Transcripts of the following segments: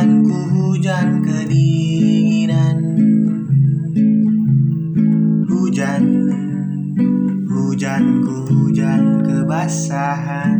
Hujanku hujan kedinginan. Hujan Hujanku hujan kebasahan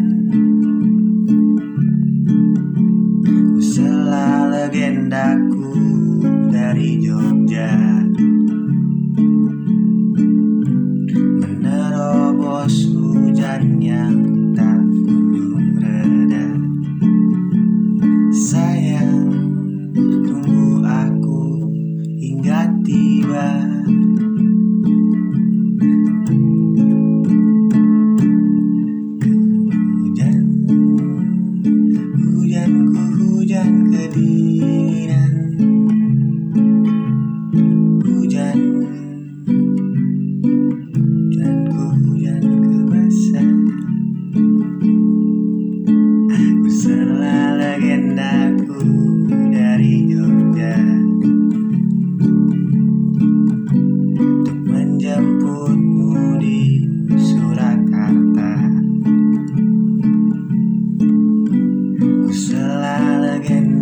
again.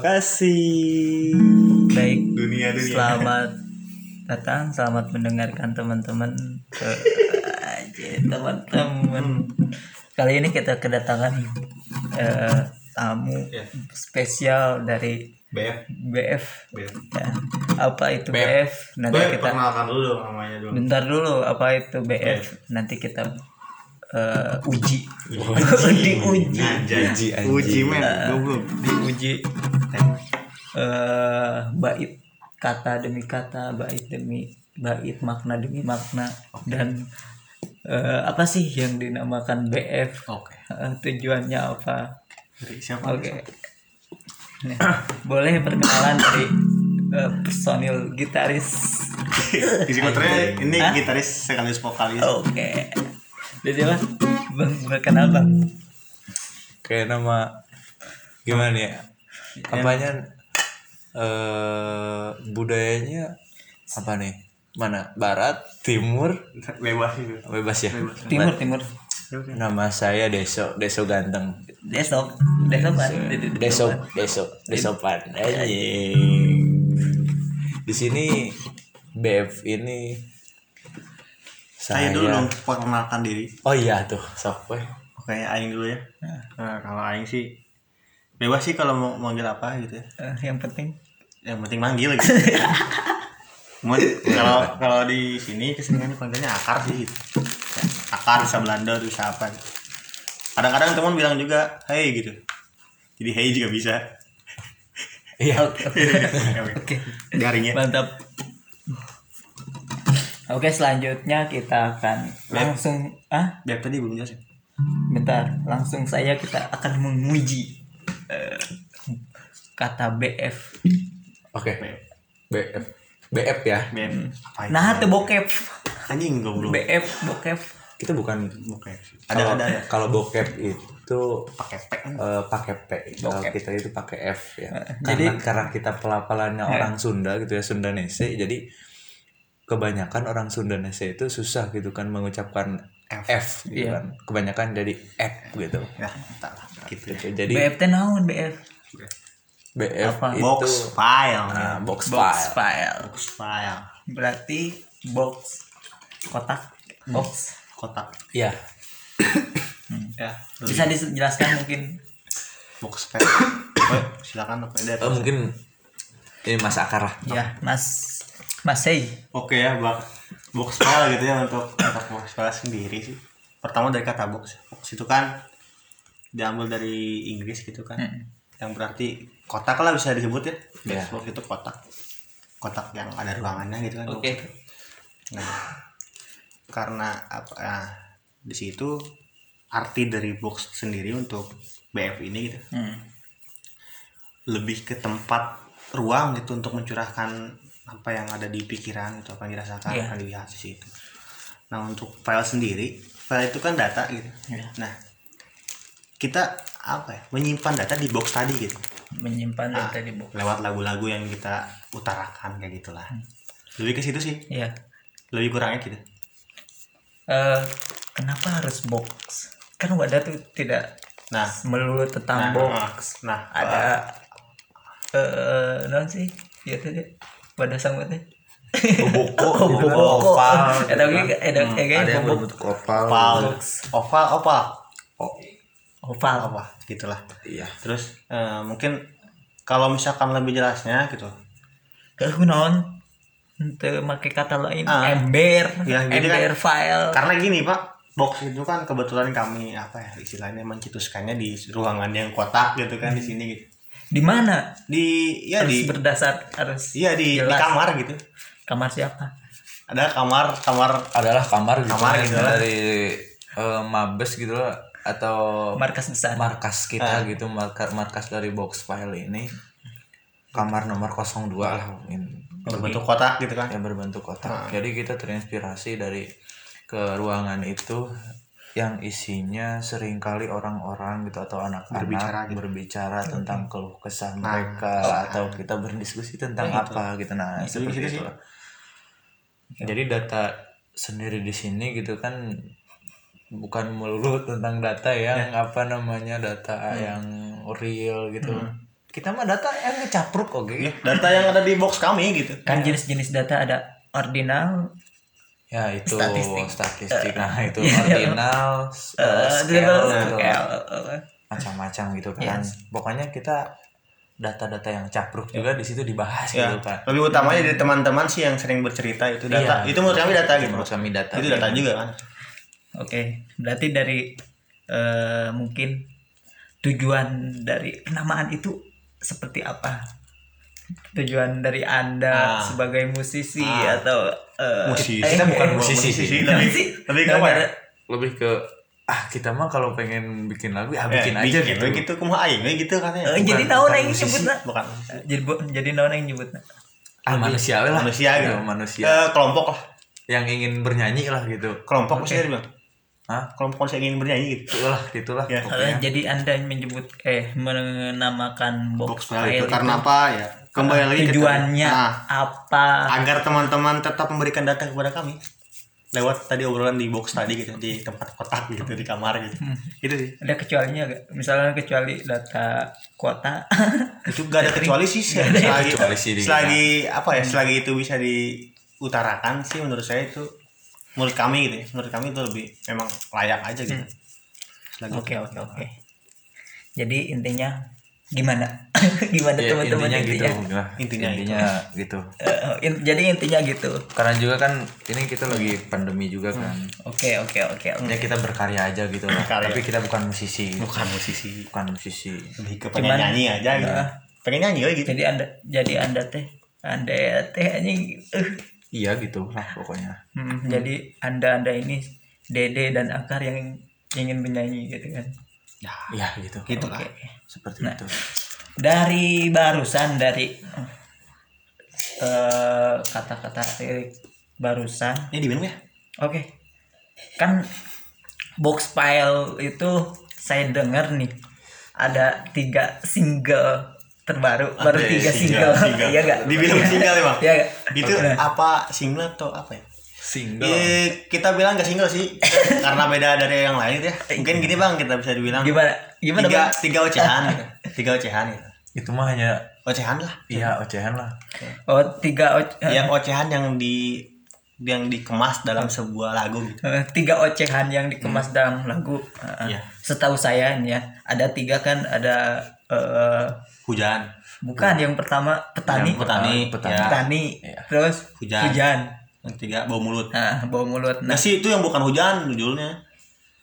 Kasih. baik Dunia dunia. selamat datang selamat mendengarkan teman-teman ke aja teman-teman kali ini kita kedatangan eh, tamu Ya. spesial dari BF. BF BF. ya. apa itu BF. BF nanti Gue kita perkenalkan dulu namanya dulu. bentar dulu apa itu BF nanti kita eh, uji. Diuji Anjay. Uji, anjing. Uji men, goblok. diuji. Eh bait. Kata demi kata bait demi bait makna demi makna. Dan eh, apa sih yang dinamakan BF Oke. Eh, tujuannya apa? Dari siapa? oke. Nah, boleh perkenalan dari eh, personil gitaris. Kotornya ini Hah? gitaris sekaligus vokalis. oke jadi apa bang berkenal bang Kayak nama gimana ya? Apanya eh budayanya apa nih? Mana? Barat, timur, Bebas gitu. bebas ya. timur timur Nama saya Deso, Deso ganteng. desok desok kan Deso, Deso, Desopan. Anjing. Di sini BF ini Saya saya dulu dong perkenalkan diri. Oh iya tuh, sok weh. Oke, Aing dulu ya. Nah, kalau Aing sih bebas sih kalau mau manggil apa gitu ya. Eh, yang penting Yang penting manggil gitu. Cuman kalau kalau di sini keseringan panggilnya akar sih gitu. Akar bisa Belanda bisa apa gitu. Kadang-kadang teman bilang juga hey gitu. Jadi hey juga bisa. Iya. oke Garingnya. mantap oke selanjutnya kita akan langsung ah Biar tadi belum jelasin. bentar langsung saya kita akan menguji eh, kata BF Oke. BF. BF ya. BF. Apa itu? nah itu bokep anjing goblok. BF bokep Kita bukan Oke. kalau- Ada ada ya. Kalau bokep itu Pakai P kan. eh, pakai P. Kalau Bokep. kita itu pakai F ya. jadi- karena karena kita pelafalannya Eh. orang Sunda gitu ya, Sundanese. Jadi kebanyakan orang Sundanese itu susah gitu kan mengucapkan F. F gitu Iya. kan. Kebanyakan jadi F gitu. Ya, gitu. Jadi BF teh naon BF BF Apa? itu Box file. nah, box, box file. file Box file. berarti box kotak box Kotak. Iya. Ya. bisa dijelaskan mungkin box file. Oh, silakan dari. Oh, mungkin ini Mas Akar lah. ya mas mas Sei Oke ya, bak box file gitu ya untuk untuk box file sendiri sih. Pertama dari kata box. Box itu kan diambil dari Inggris gitu kan. Hmm. Yang berarti kotak lah bisa disebut ya. Iya. Box itu kotak. Kotak yang ada ruangannya gitu kan. oke Nah, karena apa nah, di situ arti dari box sendiri untuk BF ini gitu. Hmm. lebih ke tempat ruang gitu untuk mencurahkan apa yang ada di pikiran itu apa yang dirasakan Iya. yang dilihat di situ. Nah untuk file sendiri file itu kan data gitu. Iya. nah kita apa ya menyimpan data di box tadi gitu. Menyimpan Ah. data di box. lewat lagu-lagu yang kita utarakan kayak gitulah. Lebih ke situ sih. Ya lebih kurangnya gitu. Eh, kenapa harus box? Kan wadah tuh tidak nah. melulu tentang nah, box. nah ada eh non sih? Ya tadi wadah sama teh Buku, Oh, gitu kan, oval, Ada gitu kan. ada Hmm, kayak ada yang berbentuk oval. oval oval oval oval. apa? Gitulah. Iya. terus? Eh, mungkin kalau misalkan lebih jelasnya gitu. Ke non untuk pakai kata lain. Ah. ember. Ya, gitu kan. ember file. Karena gini pak box itu kan kebetulan kami apa ya istilahnya mencetuskannya di ruangan yang kotak gitu kan di sini gitu di mana di ya harus di berdasar harus iya di, di kamar gitu kamar siapa ada kamar kamar Adalah kamar gitu, Kamar kan, gitu lah. dari eh, mabes gitu lah, atau markas besar markas Ah. kita gitu, markas markas dari box file ini. Kamar nomor 02 lah mungkin. berbentuk kotak gitu kan yang berbentuk kotak. Ah. Jadi kita terinspirasi dari ke ruangan itu yang isinya sering kali orang-orang gitu atau anak-anak Berbicara berbicara, gitu. tentang keluh kesah Nah, mereka atau kita berdiskusi tentang gitu. apa gitu nah Itu seperti gitu itu sih. lah. Jadi data sendiri di sini gitu kan bukan melulu tentang data yang Ya. apa namanya data Hmm. yang real gitu. Kita mah data yang ngecapruk oke. Ya, data yang ada di box kami gitu kan jenis-jenis data ada ordinal Ya itu Statistik. statistik, nah itu Iya. ordinal, eh, uh, scale, gitu. scale, eh, macam-macam gitu kan. Yes. Pokoknya kita data-data yang capruk juga di situ dibahas ya gitu kan. lebih utamanya dari teman-teman sih yang sering bercerita itu data Iya. itu menurut kami data gitu Menurut kami data. itu data juga kan oke berarti dari eh, mungkin tujuan dari penamaan itu seperti apa tujuan dari anda Ah. sebagai musisi Ah. atau eh, musisi eh, kita bukan eh, musisi sih. lebih sih? lebih ke apa ya? Lebih ke ah kita mah kalau pengen bikin lagu ya Eh, bikin aja gitu. we gitu kumaha aing we gitu katanya Eh, jadi Bukan- naon bukan yang musisi. nyebutna bukan jadi bu- jadi naon yang nyebutna Ah manusia lah. manusia gitu Ya, manusia Eh, kelompok lah yang ingin bernyanyi lah gitu. kelompok maksudnya bilang Hah? kelompok yang ingin bernyanyi gitu. Itulah, gitulah Ya. Eh, pokoknya. jadi anda menyebut eh menamakan box, box file itu itu karena apa? Ya kembali lagi ke tujuannya Nah, apa? agar teman-teman tetap memberikan data kepada kami lewat tadi obrolan di box tadi gitu di tempat kotak gitu di kamar gitu. Hmm. itu sih. Ada kecualinya gak misalnya kecuali data kuota. Itu gak ada kecuali sih selagi kecuali sih di- selagi apa ya selagi itu bisa diutarakan sih menurut saya itu menurut kami gitu ya menurut kami itu lebih memang layak aja gitu. Selagi oke oke oke. Jadi intinya gimana? Gimana Ya, teman-teman intinya intinya, gitu lah. Intinya intinya gitu. Eh, in- jadi intinya gitu. Karena juga kan ini kita lagi pandemi juga kan. Oke oke oke ya kita berkarya aja gitu lah. Berkarya. tapi kita bukan musisi. Bukan musisi. Bukan musisi. Lebih ke pengen Cuman- nyanyi aja gitu. Nah. pengen nyanyi aja gitu. Jadi anda jadi anda teh anda teh anjing. Eh. Iya gitu lah pokoknya. Hmm, jadi anda anda ini dede dan akar yang ingin menyanyi gitu kan? Ya iya gitu. Gitulah oke. Seperti Nah. itu. dari barusan dari eh, kata-kata lirik barusan. Ini diminum ya oke. Kan box file itu saya dengar nih ada tiga single terbaru baru tiga single, single, single. iya gak Dibilang single ya, Bang? iya gak itu Nah, apa single atau apa ya? Single. Eh, kita bilang gak single sih. Karena beda dari yang lain ya. Mungkin gini bang kita bisa dibilang gimana? Gimana tiga bang? tiga ocehan. Gitu. tiga ocehan gitu. itu mah hanya ocehan lah. Iya ocehan lah. Oh tiga o- eh, yang ocehan yang di yang dikemas dalam sebuah lagu gitu. Eh, tiga ocehan yang dikemas dalam lagu. Eh, Iya. setahu saya nih ya ada tiga kan ada eh, hujan bukan yang pertama petani Yang petani, petani. ya. petani Iya. terus Hujan. hujan yang tiga bau mulut nah bau mulut nah nah sih itu yang bukan hujan judulnya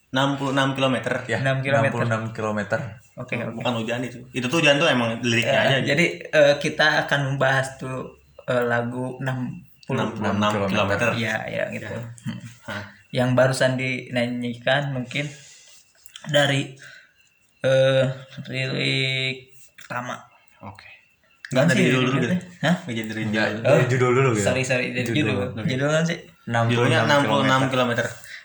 66 km ya 6 kilometer. 66 kilometer oke oke bukan hujan itu itu tuh hujan tuh emang liriknya Eh, aja gitu. jadi eh, kita akan membahas tuh eh, lagu 60 66 km ya ya gitu Hmm. Hah. yang barusan dinyanyikan mungkin dari eh lirik pertama Oke. Nggak Nggak dari sih, judul dulu gitu. Hah? Jadi dari Enggak, judul. dari judul dulu gitu. Sorry sorry dari judul. Judul kan sih 66 Judulnya 66 km.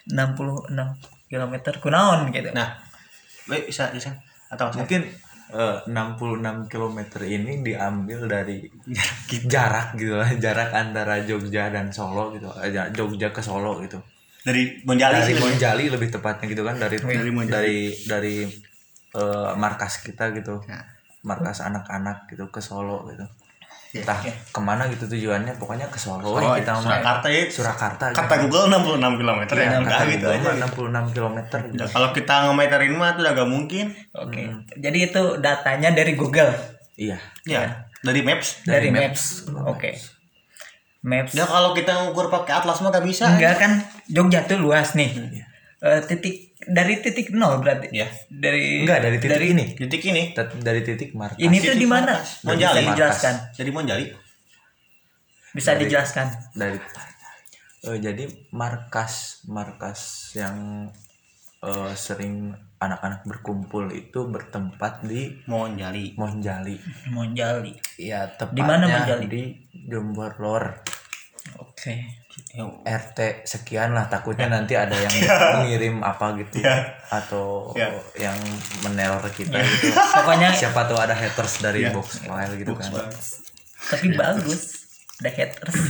66 km kunaon gitu. Nah, baik bisa bisa atau saya? Mungkin eh, 66 km ini diambil dari jarak gitu lah, jarak antara Jogja dan Solo gitu. Eh, Jogja ke Solo gitu. dari Monjali dari sih lebih. Monjali lebih tepatnya gitu kan dari Dari dari dari eh, markas kita gitu Ya. Markas anak-anak gitu ke Solo gitu Ya, entah ke mana gitu tujuannya pokoknya ke Solo, ya kita. Surakarta ya. Surakarta Kata Google 66 km ya. ya, Enggak kata gitu Google aja. mah gitu. 66 km gitu. Ya, Kalau kita ngemeterin mah tuh udah gak mungkin. Oke. Jadi itu datanya dari Google, iya Ya, dari Maps. dari, Maps. Oke. Maps. Ya kalau kita ngukur pakai atlas mah gak bisa. Enggak kan Jogja tuh luas nih. Eh, titik dari titik nol berarti. Ya. Dari enggak dari titik ini Titik ini. Dari titik markas Ini tuh di mana? Monjali. Bisa dijelaskan. Jadi Monjali. Bisa dijelaskan. dari eh, jadi markas markas yang eh, sering anak-anak berkumpul itu bertempat di Monjali. Monjali Monjali. ya tepatnya Di mana Monjali? di Jombor Lor Oke. RT sekian lah takutnya nanti ada yang mengirim apa gitu Ya. atau Ya. yang meneror kita gitu Pokoknya siapa tahu ada haters dari Ya. box file gitu kan tapi bagus. Ada haters.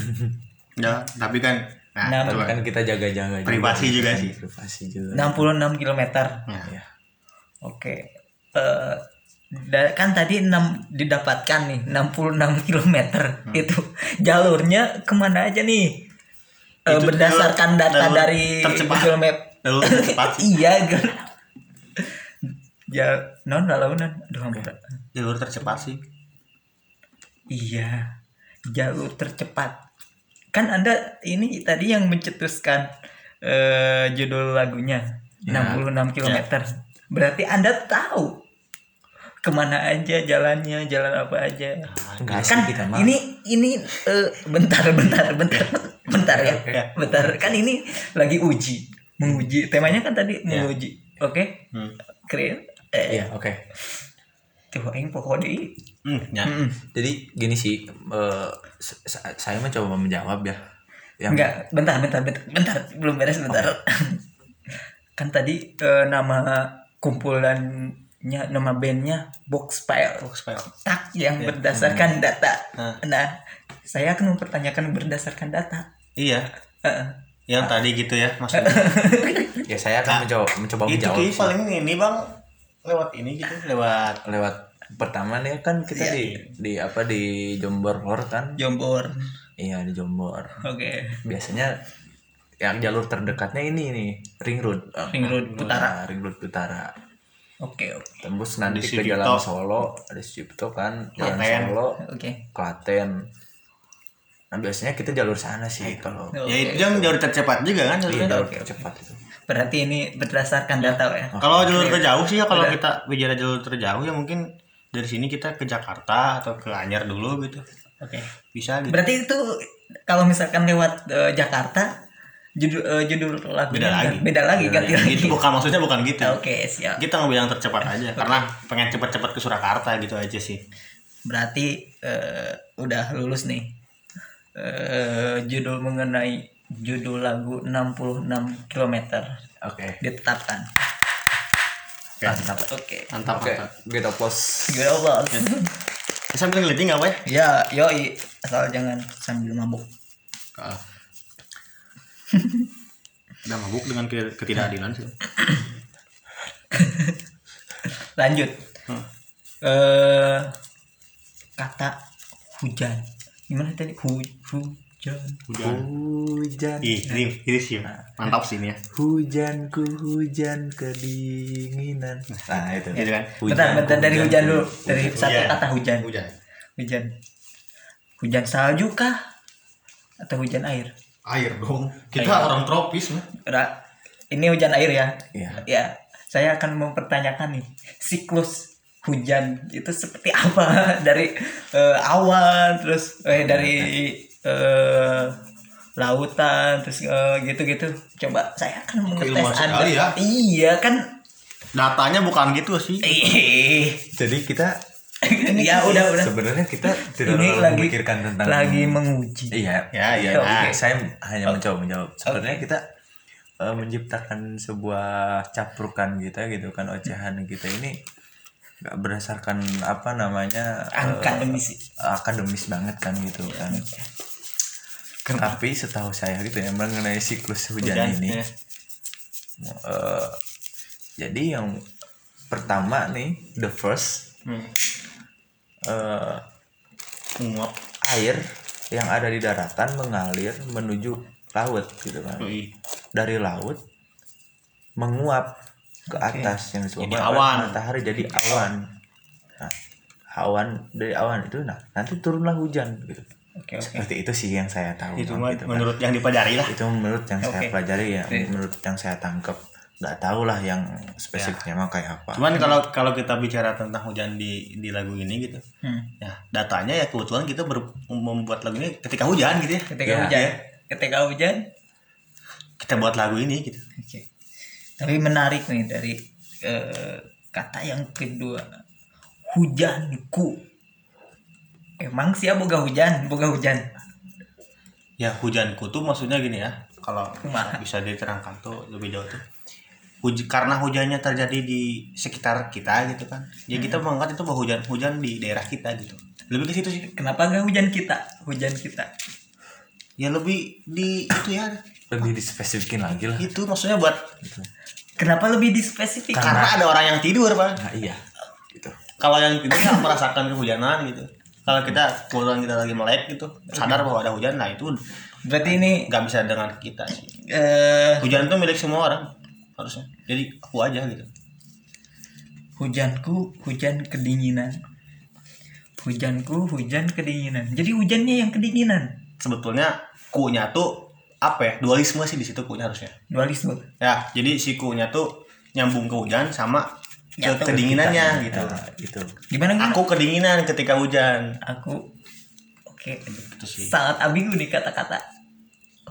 Ya, tapi kan nah, Nah, itu tapi kan. kita jaga-jaga Privasi juga kan, sih. privasi juga 66 km. Ya. ya. Oke. Eh da- kan tadi 6 didapatkan nih 66 km itu jalurnya ke mana aja nih Eh, Itu berdasarkan jalur- data jalur dari tercepat. Google Map. Lalu cepat sih. iya kan ya non lalaunan aduh ampun. Jalur tercepat sih. iya. Jalur tercepat. Kan anda ini tadi yang mencetuskan eh, judul lagunya Ya. 66 km berarti anda tahu ke mana aja jalannya jalan apa aja. Sih kan kita mah. ini ini eh, bentar bentar bentar bentar ya Ya. bentar. Kan ini lagi uji menguji. Temanya kan tadi menguji. Oke. Hmm. keren eh. Iya oke. Coba yang pokoknya Hmm, ya. Mm-mm. jadi gini sih eh, sa- saya mencoba menjawab ya. Yang enggak bentar bentar bentar. Bentar belum beres bentar. Kan tadi eh, nama kumpulannya nama bandnya box file Box file. tak yang berdasarkan data. Nah. nah saya akan mempertanyakan berdasarkan data Iya. Heeh. Yang tadi gitu ya maksudnya. ya saya akan mencoba mencoba itu menjawab sih. paling ini bang lewat ini gitu lewat lewat pertama nih kan kita Iya. di di apa di Jombor Lor kan Jombor iya di Jombor oke biasanya yang jalur terdekatnya ini nih ring road Ring Road Utara. Nah, ring road utara oke oke tembus nanti Di ke jalan Solo ada Sucipto kan jalan Klaten. Solo oke Klaten nah biasanya kita jalur sana sih kalau Oke. ya itu yang jalur tercepat juga kan iya, jalurnya. jalur oke, oke. tercepat itu. Berarti ini berdasarkan data ya? Kalau jalur terjauh sih ya kalau Udah. kita bicara jalur terjauh ya mungkin dari sini kita ke Jakarta atau ke Anyar dulu gitu. Oke. Bisa gitu. Berarti itu kalau misalkan lewat eh, Jakarta judul eh, judul lagunya beda lagi. Beda lagi Beda ganti lagi. lagi. Itu bukan maksudnya bukan gitu. Oke siap. Kita nggak bilang tercepat aja karena pengen cepet-cepet ke Surakarta gitu aja sih. Berarti eh, udah lulus nih eh, judul mengenai judul lagu 66 km oke ditetapkan Oke. mantap oke mantap oke mantap kita pos bos. bisa bilang ngeliatin nggak apa ya Ya, yoi. Asal jangan sambil mabuk. Kalah. udah mabuk dengan ke- ketidakadilan sih Lanjut. Hmm. Eh kata hujan. Gimana tadi? Hu hujan. hujan hujan ih ini ini sih mantap sih ini ya hujanku hujan kedinginan nah itu Gitu kan? Bentar, bentar dari hujan dulu. Dari Hujan. satu kata hujan. hujan Hujan. Hujan salju kah? Atau hujan air? air dong kita Air. orang tropis mah Ini hujan air ya? Iya. Ya, saya akan mempertanyakan nih siklus hujan itu seperti apa dari eh, awan terus eh dari eh, lautan terus eh, gitu-gitu. Coba saya akan mengetes Anda. ya. Iya kan. datanya bukan gitu sih Ih, jadi kita ya udah udah sebenarnya kita tidak ini lagi memikirkan tentang lagi menguji iya Ya, iya. Nah. saya hanya mencoba menjawab sebenarnya kita eh, menciptakan sebuah caprukan kita gitu kan ocehan kita ini nggak berdasarkan apa namanya eh, akademis akademis banget kan gitu kan tapi setahu saya gitu ya mengenai siklus hujan, Hujan, ini ya. eh, jadi yang pertama nih the first Hmm. eh, Menguap. air yang ada di daratan mengalir menuju laut gitu kan Yoi. dari laut menguap ke atas yang disebut Jadi awan. matahari jadi awan nah, awan dari awan itu nah nanti turunlah hujan gitu oke oke seperti itu sih yang saya tahu Itu mah gitu kan. menurut yang dipelajari lah. itu menurut yang saya Oke. pelajari ya Oke. menurut yang saya tangkap nggak tahu lah yang spesifiknya mah kayak apa Cuman kalau kalau kita bicara tentang hujan di di lagu ini gitu, Hmm. ya datanya ya kebetulan kita ber- membuat lagu ini ketika hujan gitu ya. ketika Ya. hujan ketika hujan Kita buat lagu ini gitu. oke tapi menarik nih dari eh, kata yang kedua hujanku emang sih ya boga hujan boga hujan Ya hujanku tuh maksudnya gini ya. Kalau bisa diterangkan tuh lebih jauh tuh. Huj- karena hujannya terjadi di sekitar kita gitu kan. Ya kita menganggap itu bahwa hujan-hujan di daerah kita gitu. Lebih ke situ sih. kenapa nggak hujan kita hujan kita Ya lebih di itu ya. Lebih dispesifikin lagi lah. Itu maksudnya buat kenapa lebih dispesifik? Karena ada orang yang tidur, Pak. nah iya. Gitu. Kalau yang tidur nggak merasakan kehujanan gitu. Kalau kita kebetulan kita lagi melek gitu sadar bahwa ada hujan nah itu berarti ini nggak bisa dengan kita sih. Eh hujan itu milik semua orang harusnya. Jadi aku aja gitu. hujanku hujan kedinginan. Hujanku hujan kedinginan. Jadi hujannya yang kedinginan? Sebetulnya kunya tuh apa ya dualisme sih di situ kunya harusnya. Dualisme. Ya jadi si kunya tuh nyambung ke hujan sama ke ke kedinginannya gitu. Gitu. Gimana gimana? Aku kedinginan ketika hujan. Aku oke. Itu sih. sangat ambigu nih kata-kata.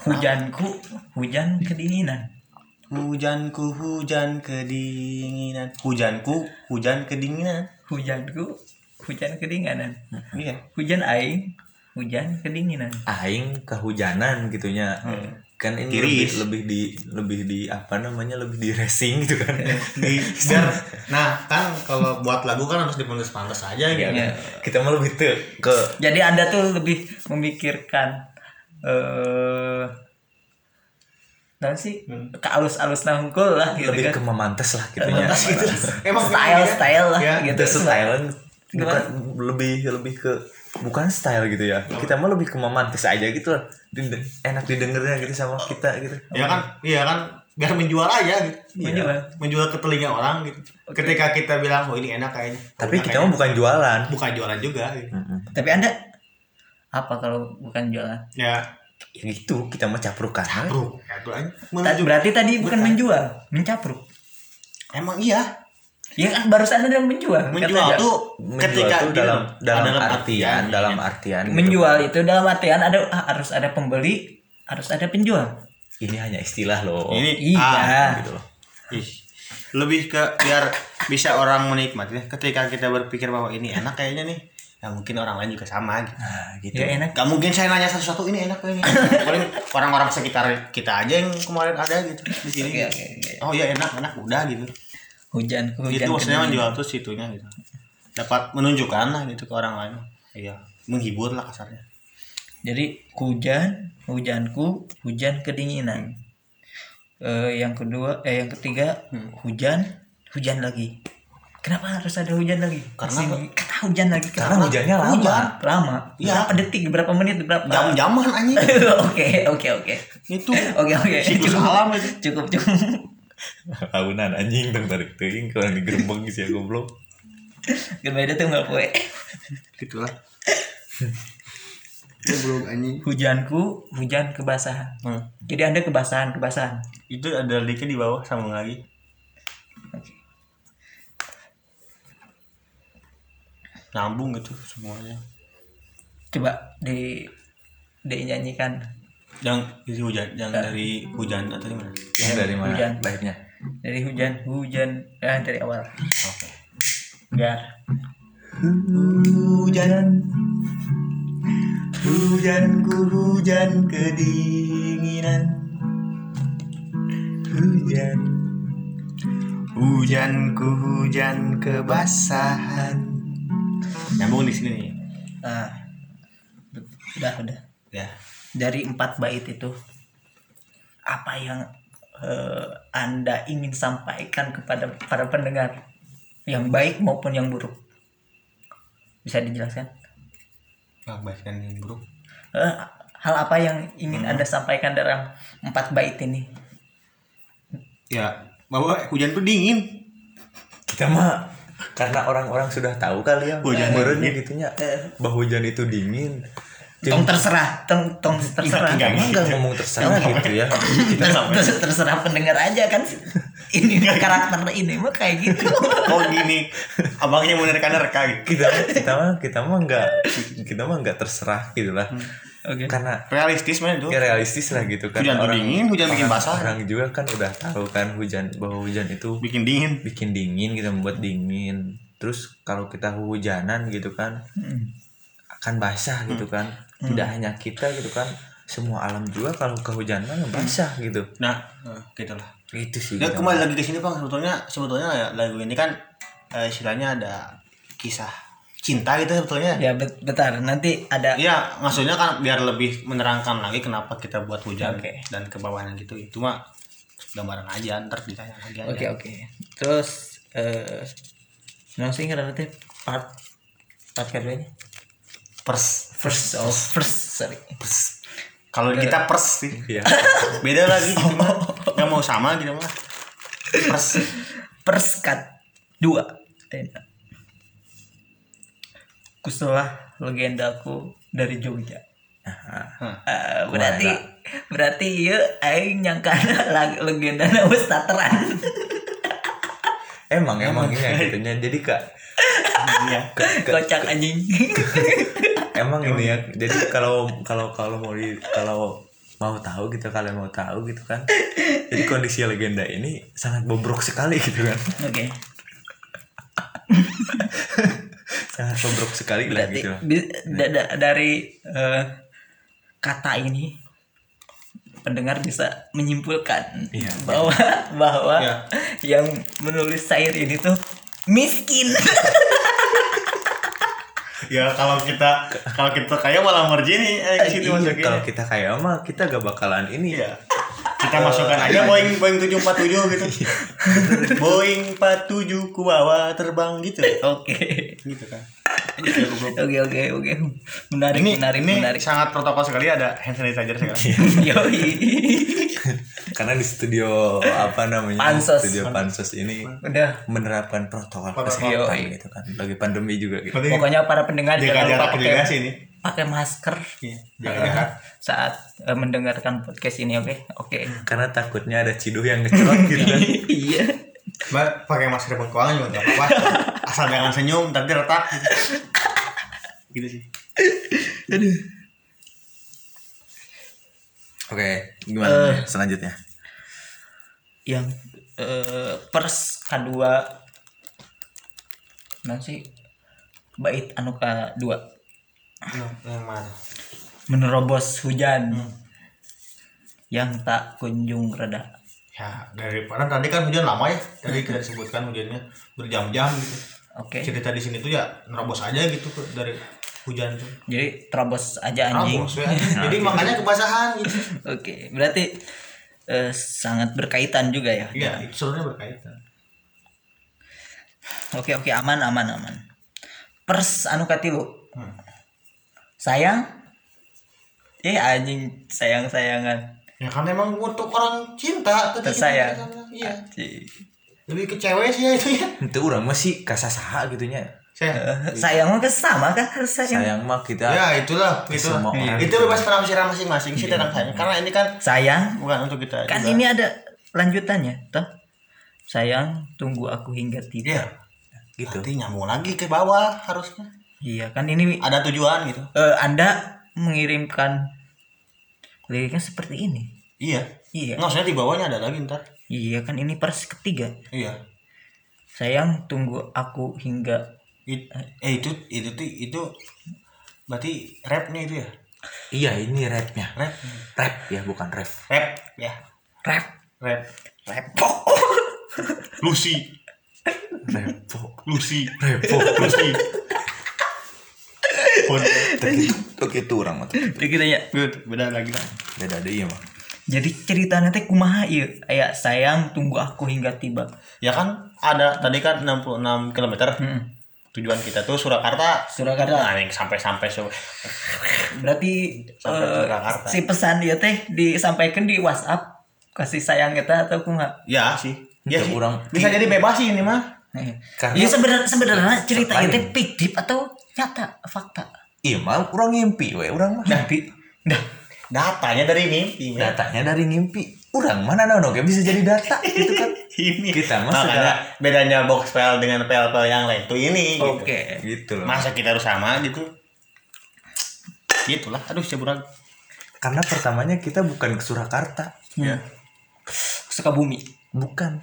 Hujanku hujan kedinginan. Hujanku hujan kedinginan. Hujanku hujan kedinginan. Hujanku hujan kedinginan. Iya. Hujan aing hujan kedinginan aing kehujanan gitunya kan ini lebih, Tiris. lebih di lebih di apa namanya lebih di racing gitu kan di biar nah kan kalau buat lagu kan harus dipantas-pantas aja gitu Iya. kita mah lebih tuh ke jadi anda tuh lebih memikirkan eh Nah sih, ke alus-alus nangkul lah gitu lebih kan. ke memantes lah gitunya Memantes gitu. Emang style-style lah Ya, gitu. style bukan lebih lebih ke bukan style gitu ya. Kita mah lebih ke memantes aja gitu lah enak didengarnya gitu sama kita gitu. Ya kan iya kan. Biar menjual aja gitu. Menjual. menjual ke telinga orang gitu. Ketika kita bilang oh ini enak kayaknya. Tapi Enak kita kayaknya. mah bukan jualan. Bukan jualan juga gitu. Mm-mm. Tapi Anda apa kalau bukan jualan? ya. Ya gitu kita mah caprukan bro ya itu berarti tadi bukan Bukan. menjual, mencapruk. emang iya Ya kan barusan Anda menjual. menjual menjual ketika tuh gini dalam dalam, dalam artian, dalam artian gitu. menjual itu dalam artian ada ah, harus ada pembeli, harus ada penjual. ini hanya istilah loh ini Iya. ah, gitu loh ih, lebih ke biar bisa orang menikmati ketika kita berpikir bahwa ini enak kayaknya nih ya mungkin orang lain juga sama gitu nah gitu Ya enak. Gak mungkin saya nanya satu-satu ini enak ini. Paling orang-orang sekitar kita aja yang kemarin ada gitu di sini. Oke, oke, oke. Oh ya enak enak udah gitu. Hujan hujan. itu maksudnya menjual tuh situnya gitu. Dapat menunjukkan lah gitu ke orang lain. Iya, menghibur lah kasarnya. Jadi hujan, hujanku, hujan kedinginan. Eh, yang kedua, eh yang ketiga, Hmm. hujan, hujan lagi. Kenapa harus ada hujan lagi? Karena- kata hujan lagi. karena Kenapa? hujannya lama Hujan, lama. Iya. Berapa detik? Berapa menit? Berapa? Jam-jaman anjing. Oke, oke, oke. itu Oke, oke. Cukup. Cukup, Abunan anjing tong tarik teuing kalau digerebek sih ya goblok Gak beda tuh nggak poe. Gitulah. Goblok anjing. Hujanku, hujan kebasahan. Hmm. Jadi anda kebasahan, kebasahan. Itu ada dikit di bawah sambung lagi. Oke. Nyambung gitu semuanya. Coba di dinyanyikan. Yang dari hujan, yang dari hujan atau gimana? yang dari mana? Hujan. baiknya. Dari hujan, hujan, eh dari awal. Oke. Enggak. Hujan. Hujanku hujan kedinginan. Hujan. Hujanku hujan kebasahan. Nyambung di sini nih. Ah, udah udah. Ya dari empat bait itu apa yang eh, anda ingin sampaikan kepada para pendengar? Yang baik maupun yang buruk? Bisa dijelaskan? Nah, baikkan ini bro Eh, hal apa yang ingin anda sampaikan dalam empat bait ini? Ya bahwa hujan tuh dingin. Kita mah karena orang-orang sudah tahu kali ya Hujan dingin. gitunya. Bahwa hujan itu dingin tong terserah. Tong tong terserah. Enggak, emang nggak ngomong terserah gitu ya. Kita Terus- terserah pendengar aja kan. Ini karakter ini mah kayak gitu. Oh gini? Abangnya mau nerka-nerka gitu. Kita kita mah kita mah nggak kita mah nggak terserah gitu lah. Oke. Karena Realistis man itu ya realistis lah gitu kan. Hujan tuh dingin, hujan bikin orang- basah. orang juga kan udah tahu kan hujan bahwa hujan itu Bikin dingin. bikin dingin kita membuat dingin. Terus kalau kita hujanan gitu kan Hmm. akan basah gitu kan tidak hanya kita gitu kan semua alam juga kalau kehujanan basah gitu. Nah eh, gitu lah. Itu sih Dan kita kembali lagi ke sini bang. Sebetulnya sebetulnya ya, lagu ini kan eh, istilahnya ada kisah cinta gitu sebetulnya. ya bet- betar nanti ada Iya maksudnya kan biar lebih menerangkan lagi kenapa kita buat hujan Oke. dan kebawahan gitu. Itu mah gambaran aja ntar ditanya lagi aja. Oke oke. Terus eh nah sih relatif part part keduanya Pers, first oh first sorry. Kalau kita pers sih Iya. beda lagi gitu mah. Gak mau sama gitu mah. Pers. perskat dua. Kuselah legendaku dari Jogja. Eh, berarti berarti ya aing nyangka legenda wis tateran emang emang iya gitunya jadi kak Iya. kocak anjing emang ini ya jadi kalau kalau kalau mau di kalau mau tahu gitu kalian mau tahu gitu kan jadi kondisi legenda ini sangat bobrok sekali gitu kan oke sangat bobrok sekali lah gitu da- da- dari eh, kata ini pendengar bisa menyimpulkan Iya. bahwa bahwa Iya. yang menulis syair ini tuh miskin Ya kalau kita kalau kita kaya malah merjini eh, ke situ Iya, masukin. kalau kita kayak mah kita gak bakalan ini Iya. Kita masukkan aja Boeing Boeing 747 gitu. Boeing 47 ku bawa terbang gitu. oke Gitu kan. Oke oke oke menarik ini menarik ini menarik sangat protokol sekali ada hand sanitizer sekarang. Yoi. karena di studio apa namanya Pansos. studio pansos ini udah menerapkan protokol kesehatan gitu kan lagi pandemi juga gitu pokoknya para pendengar jaga jangan lupa jarak pakai juga sih ini. Pakai masker jarak. saat eh, mendengarkan podcast ini oke oke karena takutnya ada ciduh yang ngecelok gitu kan iya Mbak pakai masker bengkoang juga enggak apa-apa. Asal jangan senyum tadi retak. Gitu sih. oke gimana Eh. nih selanjutnya yang eh, pers kedua nanti bait anu dua Yang, yang mana? menerobos hujan yang tak kunjung reda Ya, dari padahal tadi kan hujan lama ya. Tadi kita disebutkan hujannya berjam-jam gitu. oke Cerita di sini tuh ya nerobos aja gitu dari hujan tuh. jadi terobos aja anjing Nerobos ya. Jadi makanya kebasahan gitu. oke berarti eh, sangat berkaitan juga ya Iya, itu sebenarnya berkaitan. oke oke aman aman aman pers anu katilu Hmm. Sayang eh anjing sayang sayangan Ya kan emang untuk orang cinta ketika Tersayang. Iya. Anjing. Lebih ke cewek sih ya itu ya. itu orang masih kasasaha gitunya Saya. Eh, sayang mah kan sama kan harus sayang sayang mah kita Ya itulah, itu. Semua orang Itu gitu. bebas penafsiran masing-masing sih tentang sayang. Karena ini kan sayang bukan untuk kita. kan juga. ini ada lanjutannya toh sayang tunggu aku hingga Iya. tiba gitu Nanti nyambung lagi ke bawah harusnya. Iya kan ini Ada tujuan gitu. eh, anda mengirimkan liriknya seperti ini? Iya. iya. Maksudnya di bawahnya ada lagi ntar. iya kan ini pers ketiga. Iya. sayang tunggu aku hingga It- eh itu itu tuh itu berarti rapnya itu ya? Iya ini rapnya. Rap. Rap ya bukan rap rap ya. Rap. Rap. Rap Lucy. Repo. Lucy. Repo Lucy oke itu orang mah kita ya Good, beda lagi lah. beda deh iya mah jadi ceritanya teh kumaha ieu aya sayang tunggu aku hingga tiba Ya kan ada tadi kan 66 km. Hmm. Tujuan kita tuh Surakarta. Surakarta Nah, yang sampai-sampai Sur berarti Sampai Surakarta. si pesan dia teh disampaikan di WhatsApp kasih sayang kita atau kumaha Ya sih. Ya sih. orang- bisa jadi bebas sih ini mah. Karena- Iya sebenarnya sebenarnya cerita itu fiktif atau nyata fakta. Iya mah orang ngimpi we orang mah Tapi dah Datanya dari mimpi. men. datanya dari ngimpi orang mana nah oke bisa jadi data gitu kan ini Kita mah makanya bedanya box file dengan file file yang lain tuh ini gitu. oke. gitu loh Masa kita harus sama gitu? Gitulah. Aduh, ceburang. karena pertamanya kita bukan ke Surakarta Ya. Sukabumi. bukan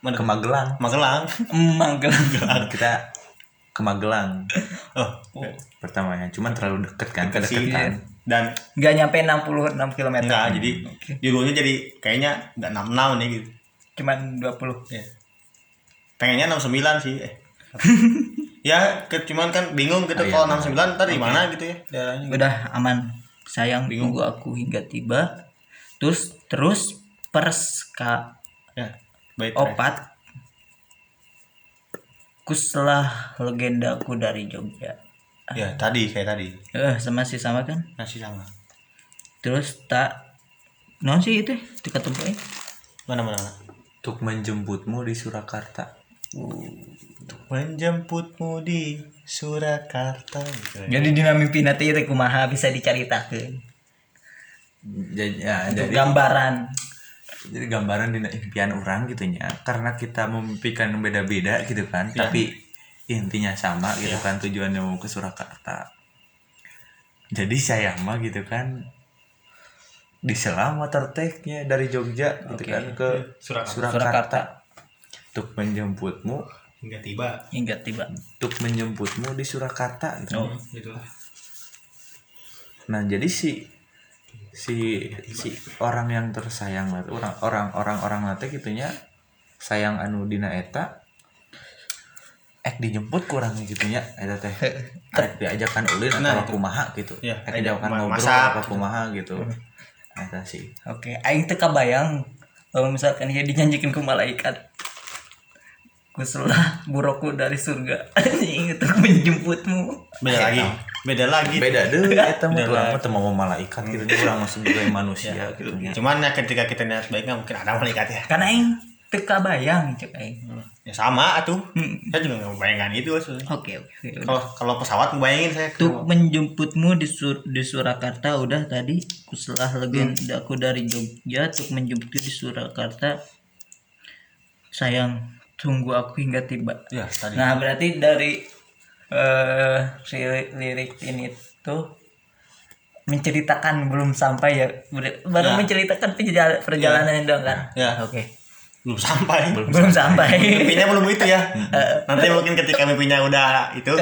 Mana? ke Magelang Magelang. Magelang. kita ke Magelang Oh, pertamanya cuman terlalu deket kan Deket sih. kedekatan Dan nggak nyampe 66 km. enggak, jadi judulnya jadi kayaknya enggak 66 nih gitu. Cuman 20. Ya. Pengennya 69 sih. Eh. ya, ke, cuman kan bingung gitu Oh, iya, kalau benar. 69 ntar di mana gitu ya daerahnya. Udah aman. Sayang Bingung. tunggu aku hingga tiba. Terus terus perska Ya, baik. opat kuslah legendaku dari Jogja. Ya, tadi kayak tadi. Eh, sama sih sama kan? Masih sama. Terus tak non sih itu tumpu eh. Mana mana. mana. untuk menjemputmu di Surakarta Menjemputmu di Surakarta. Gitu. Jadi dina mimpi nanti itu kumaha bisa diceritakan. jadi ya, Untuk jadi gambaran. Jadi gambaran di impian orang gitunya karena kita memimpikan beda-beda gitu kan Ya. tapi intinya sama gitu Ya. kan tujuannya mau ke Surakarta jadi saya mah gitu kan di selama terteknya dari Jogja gitu kan ke Surakarta. Surakarta, Surakarta. untuk menjemputmu Hingga tiba. Hingga tiba. untuk menjemputmu di Surakarta gitu. Oh. Itulah. Nah jadi si si si orang yang tersayang lah orang orang orang orang nate gitunya sayang anu dina eta ek dijemput kurang gitunya eta teh ek diajakan ulin Nah, atau kumaha gitu Iya, ek ajak diajakan ngobrol masak. apa kumaha gitu eta sih Oke, aing teu kabayang kalau misalkan dia dinyanyikan ke malaikat. Kusulah buroku dari surga. Anjing itu menjemputmu. Beda lagi. Beda lagi. beda deh eta mah Beda orang lagi. mah teu mau malaikat gitu dia orang masih sebagai manusia gitu nya Cuman ya ketika kita niat baiknya mungkin ada malaikat ya. Karena aing teu kabayang cek aing. Ya sama atuh. Hmm. Saya juga nggak membayangkan itu. Oke, oke. Kalau kalau pesawat ngebayangin saya. Untuk menjemputmu di Sur di Surakarta udah tadi kuselah legendaku dari Jogja untuk menjemputku di Surakarta. Sayang, tunggu aku hingga tiba. Ya tadi. Nah, berarti dari eh si li- lirik ini tuh menceritakan belum sampai ya baru Ya. menceritakan perjalanan perjalanan dong kan Ya. oke belum sampai. belum sampai mimpinya belum itu ya. Nanti mungkin ketika mimpinya udah itu.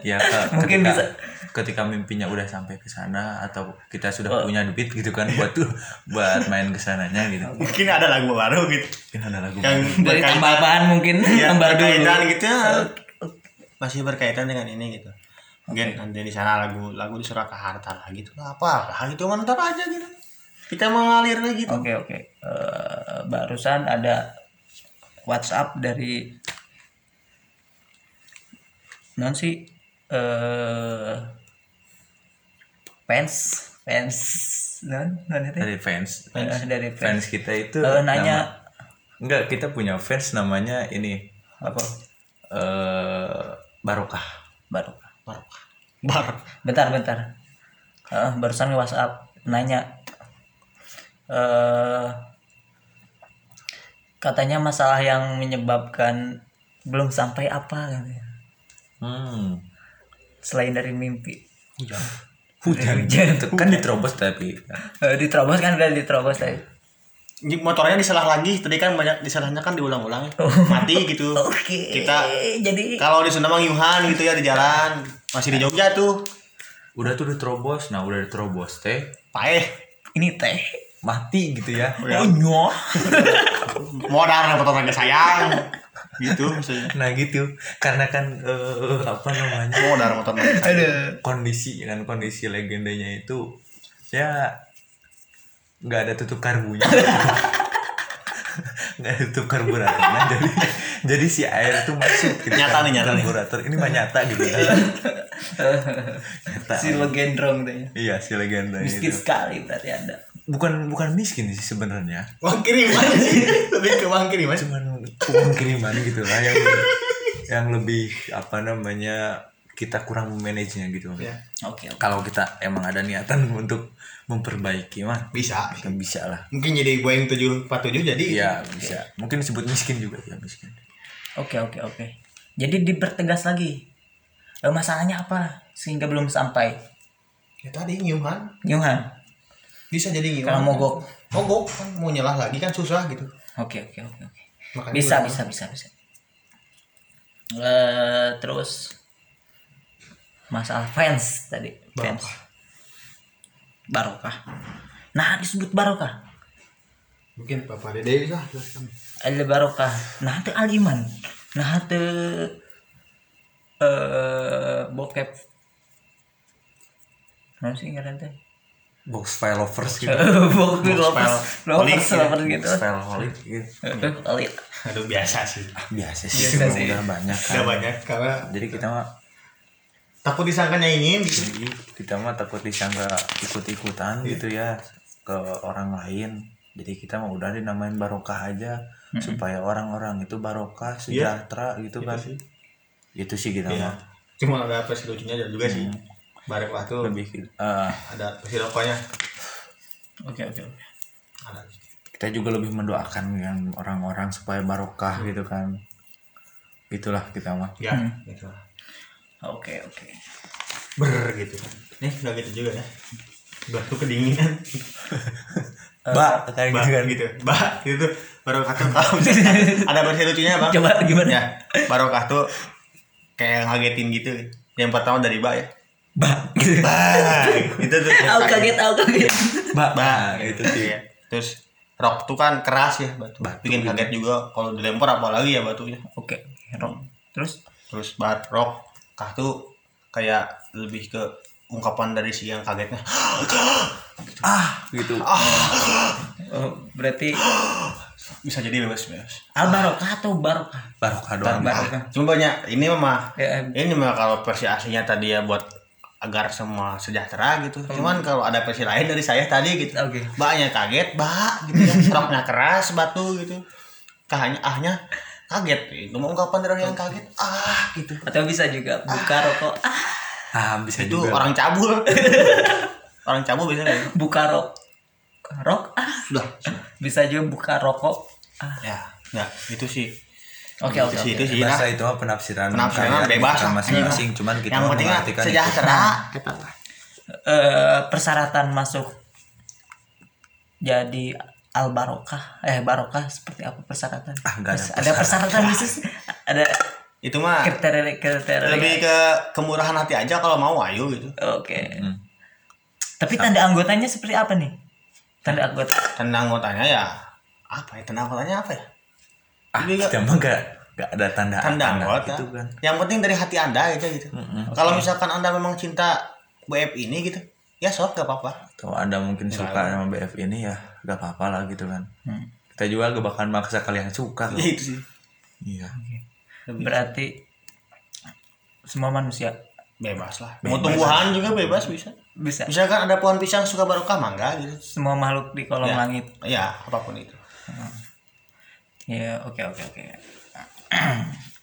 ya ke- Mungkin ketika, bisa. ketika mimpinya udah sampai ke sana atau kita sudah Oh. punya duit gitu kan buat tuh buat main ke sananya gitu mungkin ada lagu baru gitu. mungkin ada lagu Yang dari berkaitan- tambahan mungkin ya, tambah dulu gitu ya. Masih berkaitan dengan ini gitu. Mungkin nanti di sana lagu lagu di Surakarta lah gitu. Lah apa? Lah gitu mantap aja gitu. Kita mengalir lagi gitu. Oke oke. Eh, barusan ada WhatsApp dari non sih? Eh fans fans. Non non itu dari fans. Eh, dari fans, fans kita itu Eh, nanya. nama- enggak kita punya fans namanya ini. Apa? Eh barokah baru Baru. Baru. bentar bentar Eh, barusan WhatsApp nanya eh katanya masalah yang menyebabkan belum sampai apa katanya. hmm. selain dari mimpi hujan Hujan. Itu kan diterobos tapi Eh, diterobos kan udah diterobos tadi motornya disalah lagi tadi kan banyak disalahnya kan diulang-ulang ya. mati gitu Oke. kita jadi kalau di Sunda mah ngiyuhan gitu ya di jalan masih di Jogja tuh udah tuh diterobos nah udah diterobos teh paeh ini teh. mati gitu ya Ya. Oh nyoh. modal motor lagi sayang gitu maksudnya nah gitu karena kan eh, apa namanya modal motor lagi sayang Aduh. kondisi kan kondisi legendanya itu ya nggak ada tutup karbunya. Nggak ada tutup karburatornya. Jadi jadi si air itu masuk gitu Nyata kan, nih, nyata karburator. Ini mah nyata gitu kan nyata. Si legendrong teh. iya si legenda Miskin itu. sekali berarti ada. bukan bukan miskin sih sebenarnya. Uang kiriman. Sih lebih ke uang kiriman. Cuman uang kiriman gitu lah yang yang lebih apa namanya kita kurang manage-nya gitu ya Oke. oke. kalau kita emang ada niatan untuk memperbaiki mah bisa kan bisa lah mungkin jadi Boeing 747 jadi Iya bisa. Mungkin disebut miskin juga ya miskin. Oke oke oke. Jadi dipertegas lagi. Eh, masalahnya apa sehingga belum sampai? ya tadi ngiyuhan Nyuhan. bisa jadi ngiyuhan Kalau mogok. mogok kan mau nyelah lagi kan susah gitu Oke oke oke oke. Makanya Bisa gua- bisa bisa bisa. Eh terus masalah fans tadi fans barokah. Nah disebut barokah. mungkin Bapak Dede bisa jelaskan Ada barokah. Nah itu aliman. Nah itu eh bokep. Nah sih nggak teh. Box file lovers gitu. Box lovers, file. lovers, Holik, ya. lovers gitu. Box file holic gitu. Aduh biasa sih Biasa sih. Biasa sih. udah banyak kan. udah banyak karena Jadi kita mah takut disangkanya ingin gitu jadi kita mah takut disangka ikut-ikutan gitu ya ke orang lain. Jadi kita mah udah dinamain barokah aja supaya orang-orang itu barokah, Iya. sejahtera gitu kan. sih. Itu sih kita Iya. mah cuma ada versi lucunya juga sih bareng lah tuh lebih eh, ada rokoknya Oke oke oke. ada kita juga lebih mendoakan yang orang-orang supaya barokah gitu kan. Itulah kita mah. ya Hmm. gitu lah. Oke oke. ber gitu kan nih nggak gitu juga ya batu kedinginan Ba, kayak gitu kan. gitu bah gitu barokah tuh kalau ada versi lucunya bang Coba gimana? ya barokah tuh kayak ngagetin gitu yang pertama dari ba ya Bah. Gitu. bah itu tuh Aku kaget, aku kaget. Ba, bah itu gitu sih. ya terus rock tuh kan keras ya batu, Batu bikin gitu. kaget juga kalau dilempar apalagi ya batunya Oke, Rom. Terus terus bar rock kah tuh kayak lebih ke ungkapan dari si yang kagetnya Ah, gitu. oh, berarti bisa jadi bebas bebas al barokah atau barokah? Barokah doang. Barokah. cuma banyak ini mah Ya, ini mah kalau versi aslinya tadi ya buat agar semua sejahtera gitu cuman kalau ada versi lain dari saya tadi gitu Oke. Mbaknya kaget, mbak gitu ya. Keras, batu gitu. Kahanya ahnya kaget. Itu mau ungkapan dari orang yang kaget. Ah, gitu. atau bisa juga buka rokok. Ah, Ah, bisa Itu juga. orang cabul. orang cabul biasanya gitu. buka rok. Rok. Ah, Sudah, sudah. bisa juga buka rokok. Ah. Ya, ya, itu sih. Oke, Itu oke, sih, oke. itu sih. Nah, lah itu mah penafsiran penafsiran bebas masing-masing cuman kita yang penting sejahtera. Eh, persyaratan masuk jadi al barokah eh barokah seperti apa persyaratan Ah, nggak ada ada persyaratan khusus ada Itu mah kriteria kriteria lebih ke kemurahan hati aja kalau mau ayo gitu. oke Hmm. tapi tanda anggotanya seperti apa nih tanda anggota Tanda anggotanya ya apa ya? Tanda anggotanya apa ya? Ah, Lebih kita mah gak, gak ada tanda tanda anggota. gitu kan. Yang penting dari hati Anda aja gitu. Mm-mm. Kalau misalkan Anda memang cinta BF ini gitu, ya sok gak apa-apa. Kalau anda mungkin Ya, suka sama BF ini ya gak apa-apa lah gitu kan. Hmm. Kita juga gak bakal maksa kalian suka. Ya itu sih. Iya. berarti semua manusia Bebas lah. Bebas. Mau tumbuhan juga bebas bisa. bisa Misalkan ada pohon pisang suka barokah mangga gitu. semua makhluk di kolom Ya. langit Ya, apa pun itu. ya oke oke oke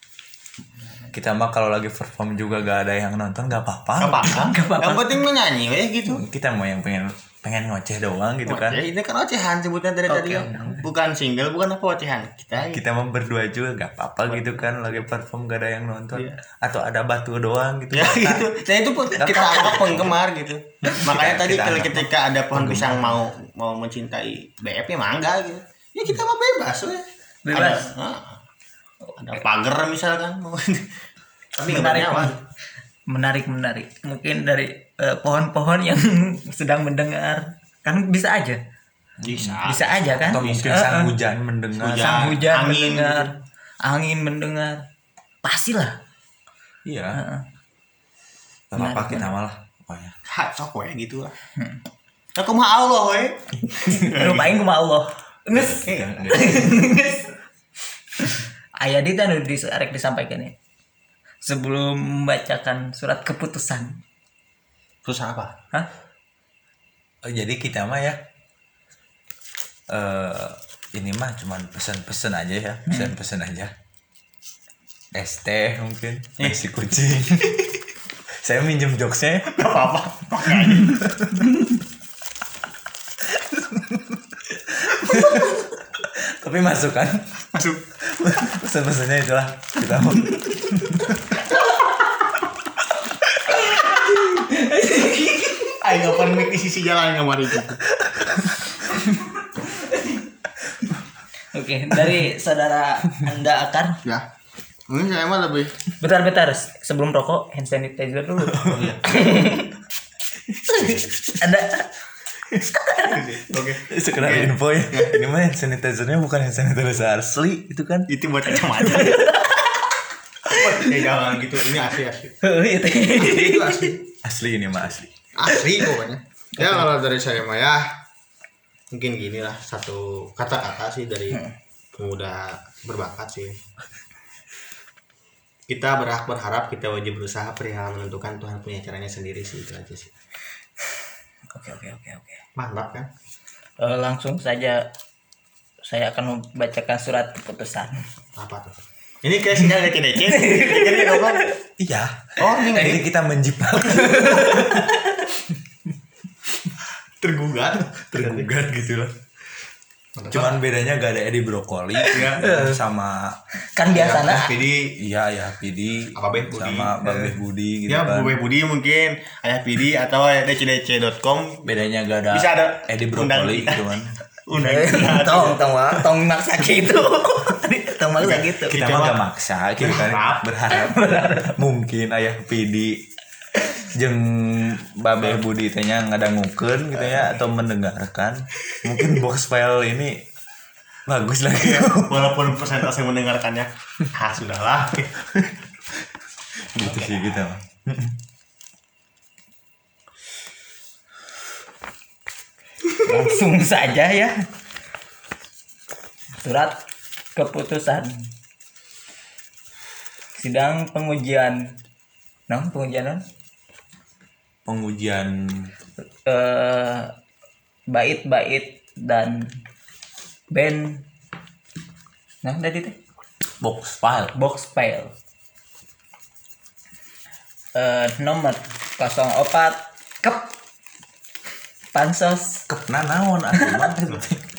Kita mah kalau lagi perform juga gak ada yang nonton gak apa-apa. Gak apa-apa. Yang penting menyanyi we gitu. Kita mau yang pengen pengen ngoceh doang gitu kan. Oceh, ini kan ocehan sebutnya dari tadi Oke. kan. bukan single bukan apa ocehan. Kita kita mau berdua juga gak apa-apa gitu kan. Lagi perform gak ada yang nonton. Iya. atau ada batu doang gitu. Ya gitu. Nah itu pun kita anggap penggemar gitu. Makanya Kita- tadi kita kalau ketika ada pohon pisang mau mau mencintai BF ya mangga gitu. Ya kita mah bebas we. Bebas. ada, ah, ada pagar misalkan. Mau tapi menarik gambarnya apa? Menarik menarik mungkin dari eh, pohon-pohon yang sedang mendengar. Kan bisa aja. Bisa. Bisa aja kan? Atau mungkin Eh, sang eh. hujan mendengar. Hujan. sang hujan angin mendengar. angin mendengar. Pastilah. Iya. Heeh. gak apa-apa kita malah. Pokoknya. Ha sok we gitu lah. Aku mah Allah we lupain kuma Allah. Nges. Enggak, enggak. nges. Ayah di disarek disampaikan ya sebelum membacakan surat keputusan. Terus apa? Hah? Oh, jadi kita mah ya eh ini mah cuman pesan-pesan aja ya pesan-pesan aja. ST mungkin nasi kucing. Saya minjem jokesnya ya. apa apa tapi masuk kan masuk. Pesan-pesannya itulah kita mau Ayo open mic di sisi jalan kemarin itu. oke dari saudara anda akar Ya. Mungkin saya mah lebih bentar-bentar sebelum rokok hand sanitizer dulu ada Oke. sekedar info ya ini mah hand sanitizernya bukan hand sanitizer asli itu kan Itu buat kacamata. ya jangan gitu. Ini asli asli. itu Itu asli. asli ini mah asli Asli pokoknya. Ya kalau dari saya mah ya mungkin gini lah satu kata-kata sih dari pemuda berbakat sih. Kita berhak berharap kita wajib berusaha perihal menentukan Tuhan punya caranya sendiri sih itu aja sih. oke oke oke oke Mantap kan? Eh, langsung saja saya akan membacakan surat keputusan Apa tuh? Ini kayak sinyal dece-dece. Jadi ngomong. iya Oh, ini kita menjiplak tergugat. tergugat gitu lah cuman bedanya gak ada Edi Brokoli Iya. sama kan biasanya Jadi iya ya Pidi Apa, Beh? Budi. sama Babeh Budi gitu ya kan Budi mungkin ayah Pidi atau dcdc.com bedanya gak ada Bisa ada Edi Brokoli kita. gitu kan undang Eh, kita. tong tong wah, tong maksa gitu tong maksa gitu kita Kita mah gak maksa gitu kan berharap. berharap mungkin ayah Pidi jeng Babeh Budi tanya ngadangukeun gitu ya atau mendengarkan. Mungkin box file ini bagus lagi. Ya, walaupun persentase mendengarkannya ah sudahlah. Gitu sih gitu. Langsung saja ya. Surat keputusan. Sidang pengujian. Nah pengujian non? Pengujian? Eh bait-bait dan band. Nah tadi teh box file. Box file. Eh nomor 04 kep. Pansos. Kepna naon atuh mah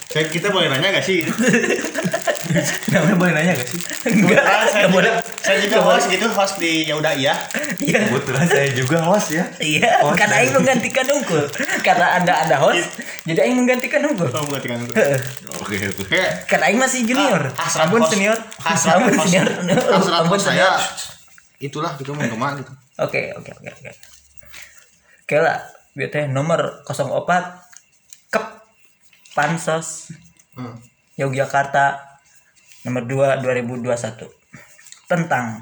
saya kita boleh nanya gak sih? Namanya boleh nanya gak sih? Enggak saya boleh juga, saya juga host gitu host di ya udah iya. Iya. Kebetulan saya juga host ya. Iya karena aing menggantikan unggul. Karena anda ada host jadi aing menggantikan unggul. Kamu mengatakan itu oke oke. Kayak karena aing masih junior. Ah, hasrat host. senior. Hasrat senior. Hasrat host saya. Senior itulah gitu menggema gitu. Oke, oke, oke, oke. Oke lah, biar teh nomor 04 Kep Pansos. Hmm. Yogyakarta nomor 2 2021 tentang.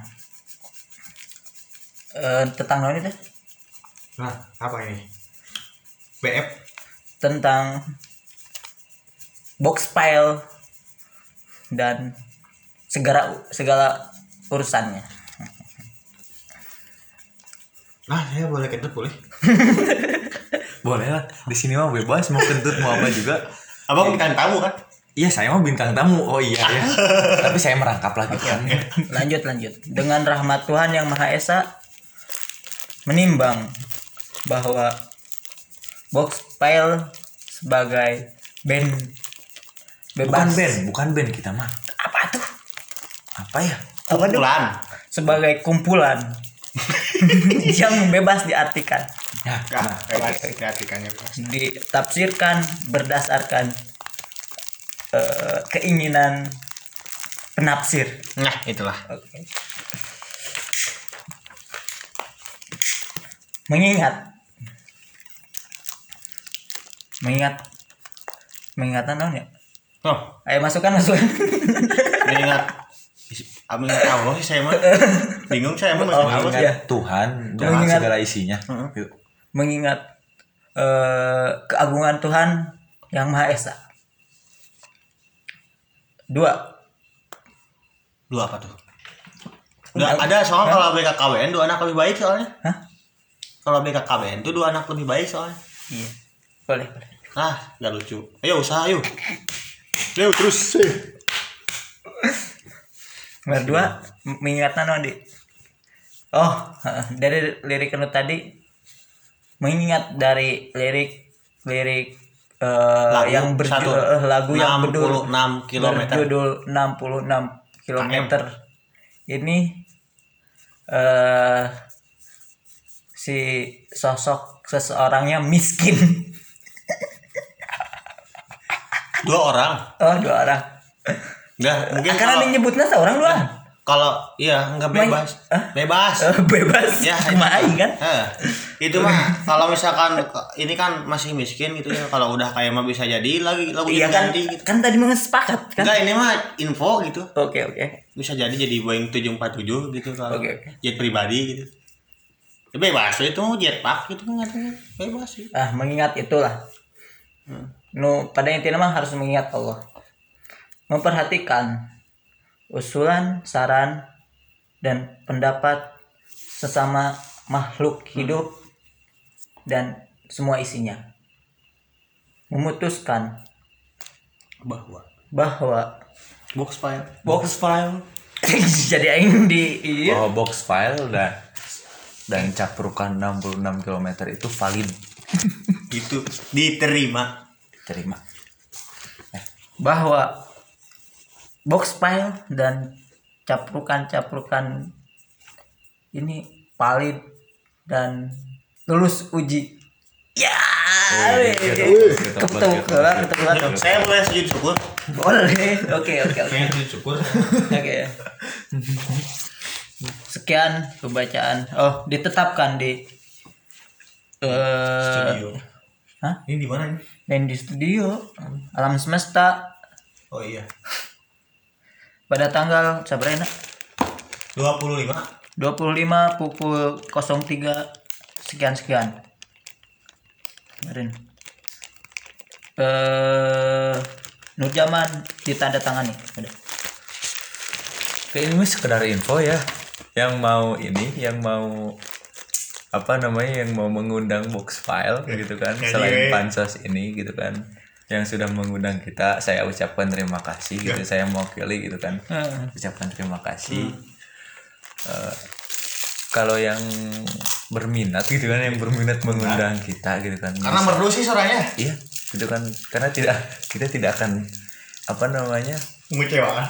Eh tentang apa ini teh? nah apa ini? BF Tentang box file dan segala segala urusannya. nah saya boleh kentut boleh. Boleh lah. Di sini mah bebas mau kentut mau apa juga abang bukan tamu kan? Iya saya mah bintang tamu. Oh iya ya. Tapi saya merangkap lagi kan lanjut lanjut. Dengan rahmat Tuhan yang Maha Esa menimbang bahwa box file sebagai band bebas. Bukan band bukan band kita mah. Apa tuh? Apa ya? Bulan. sebagai kumpulan. Yang bebas diartikan Nah, nah. Diartikannya bebas. ditafsirkan berdasarkan eh, keinginan penafsir Nah, itulah. Oke. Mengingat. Mengingat. Mengingat naon ya? Oh, Ayo masukkan masukkan. mengingat Amin Allah sih saya mah bingung saya mah Oh, Allah sih. Tuhan dengan Mengingat- segala isinya Heeh. Yuk. Mengingat eh, keagungan Tuhan yang Maha Esa. Dua. Dua apa tuh? Enggak ada soal kalau BKKBN dua anak lebih baik soalnya. Hah? Kalau BKKBN tuh dua anak lebih baik soalnya. Iya. Boleh, boleh. Ah, nggak lucu. Ayo usaha yuk. Ayo terus. Nomor dua, m- mengingat naon di? Oh, dari lirik anu tadi mengingat dari lirik lirik eh, Lagu yang berjudul satu. eh, lagu yang berjudul 66 kilometer. berjudul 66 kilometer ini eh si sosok seseorangnya miskin Dua orang. oh dua orang Enggak, mungkin karena kalau menyebutnya seorang doang kalau iya enggak Main- bebas. Hah? Bebas. Eh, bebas Ya, kumaha aing kan Eh, itu mah kalau misalkan ini kan masih miskin gitu ya. Kalau udah kaya mah bisa jadi lagi lagu iya kan ganti gitu. kan tadi mau sepakat kan Enggak, ini mah info gitu. oke oke Bisa jadi jadi Boeing 747 gitu kalau Oke, oke. jet pribadi gitu. Ya, bebas itu mau jetpack gitu kan. Bebas sih. ah mengingat itulah nu pada intinya mah harus mengingat Allah memperhatikan usulan saran dan pendapat sesama makhluk hidup dan semua isinya. Memutuskan Bahwa. bahwa box file. box file. Jadi aing di iya bahwa box file dan dan caprukan 66 km itu valid. Itu diterima. terima bahwa box file dan caprukan-caprukan ini valid dan lulus uji. Ya, weh. ketuk lah, ketuk lah. Saya boleh sujud syukur. Boleh. Oke, oke, oke. Pengen sujud syukur. Oke. Sekian pembacaan. Oh, ditetapkan di eh Studio. Hah? Ini di mana ini? dan di studio alam semesta Oh iya. Pada tanggal sabrina 25. 25 pukul 03 sekian sekian. Kemarin eh Nurjaman ditandatangani. Udah Oke, ini sekedar info ya. Yang mau ini yang mau apa namanya yang mau mengundang box file gitu kan selain pansos ini gitu kan yang sudah mengundang kita saya ucapkan terima kasih gitu saya mewakili gitu kan. Eh, ucapkan terima kasih. Eh, kalau yang berminat gitu kan yang berminat mengundang kita gitu kan. Karena merdu sih suaranya. iya gitu kan. Karena tidak kita tidak akan apa namanya Mengecewakan.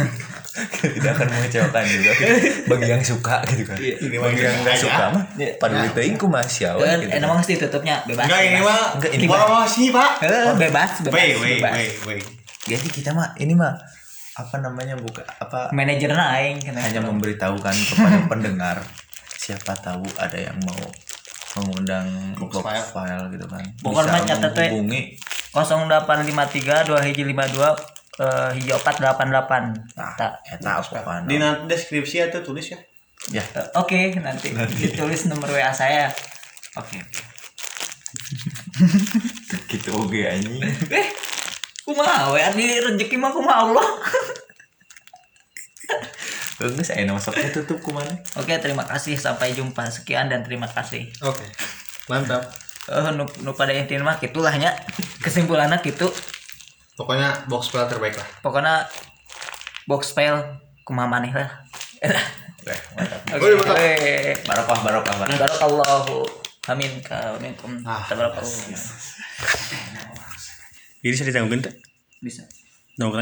tidak akan mengecewakan juga bagi yang suka gitu kan Ini mah bagi yang nggak aja. suka mah pada teuing ku masya kan gitu eh, kan. emang mesti tutupnya bebas Enggak ini mah Enggak, ini informasi, Pak. Eh, bebas bebas, Wait, wait, bebas. wait, wait. jadi kita mah ini mah apa namanya buka apa manajernya aing hanya memberitahukan kepada pendengar siapa tahu ada yang mau mengundang Box box, file. file. gitu kan Pokoknya mah bisa catat we. menghubungi 0853 2 hiji 52 eh, hiji 488 nah Tak. eta apa Di nanti deskripsi atau tulis ya. ya Eh, Oke, nanti ditulis nomor WA saya. oke gitu oke anjing Eh, kumaha WA di rezeki mah kumaha Allah. Geus aya masuknya tutup kumana Oke, terima kasih. Sampai jumpa. Sekian dan terima kasih. Oke. Mantap. Eh, nu, nu pada intinya mah gitulah nya. Kesimpulannya gitu. Pokoknya box file terbaik lah. Pokoknya box file kumaha maneh lah. Oke, mantap. Oke. Woi, mantap. Oke. Barokah, barokah, barokah. Barakallahu amin ka minkum Ah, tabarakallah Jadi saya ditanggung tuh. bisa Nongkrongnya.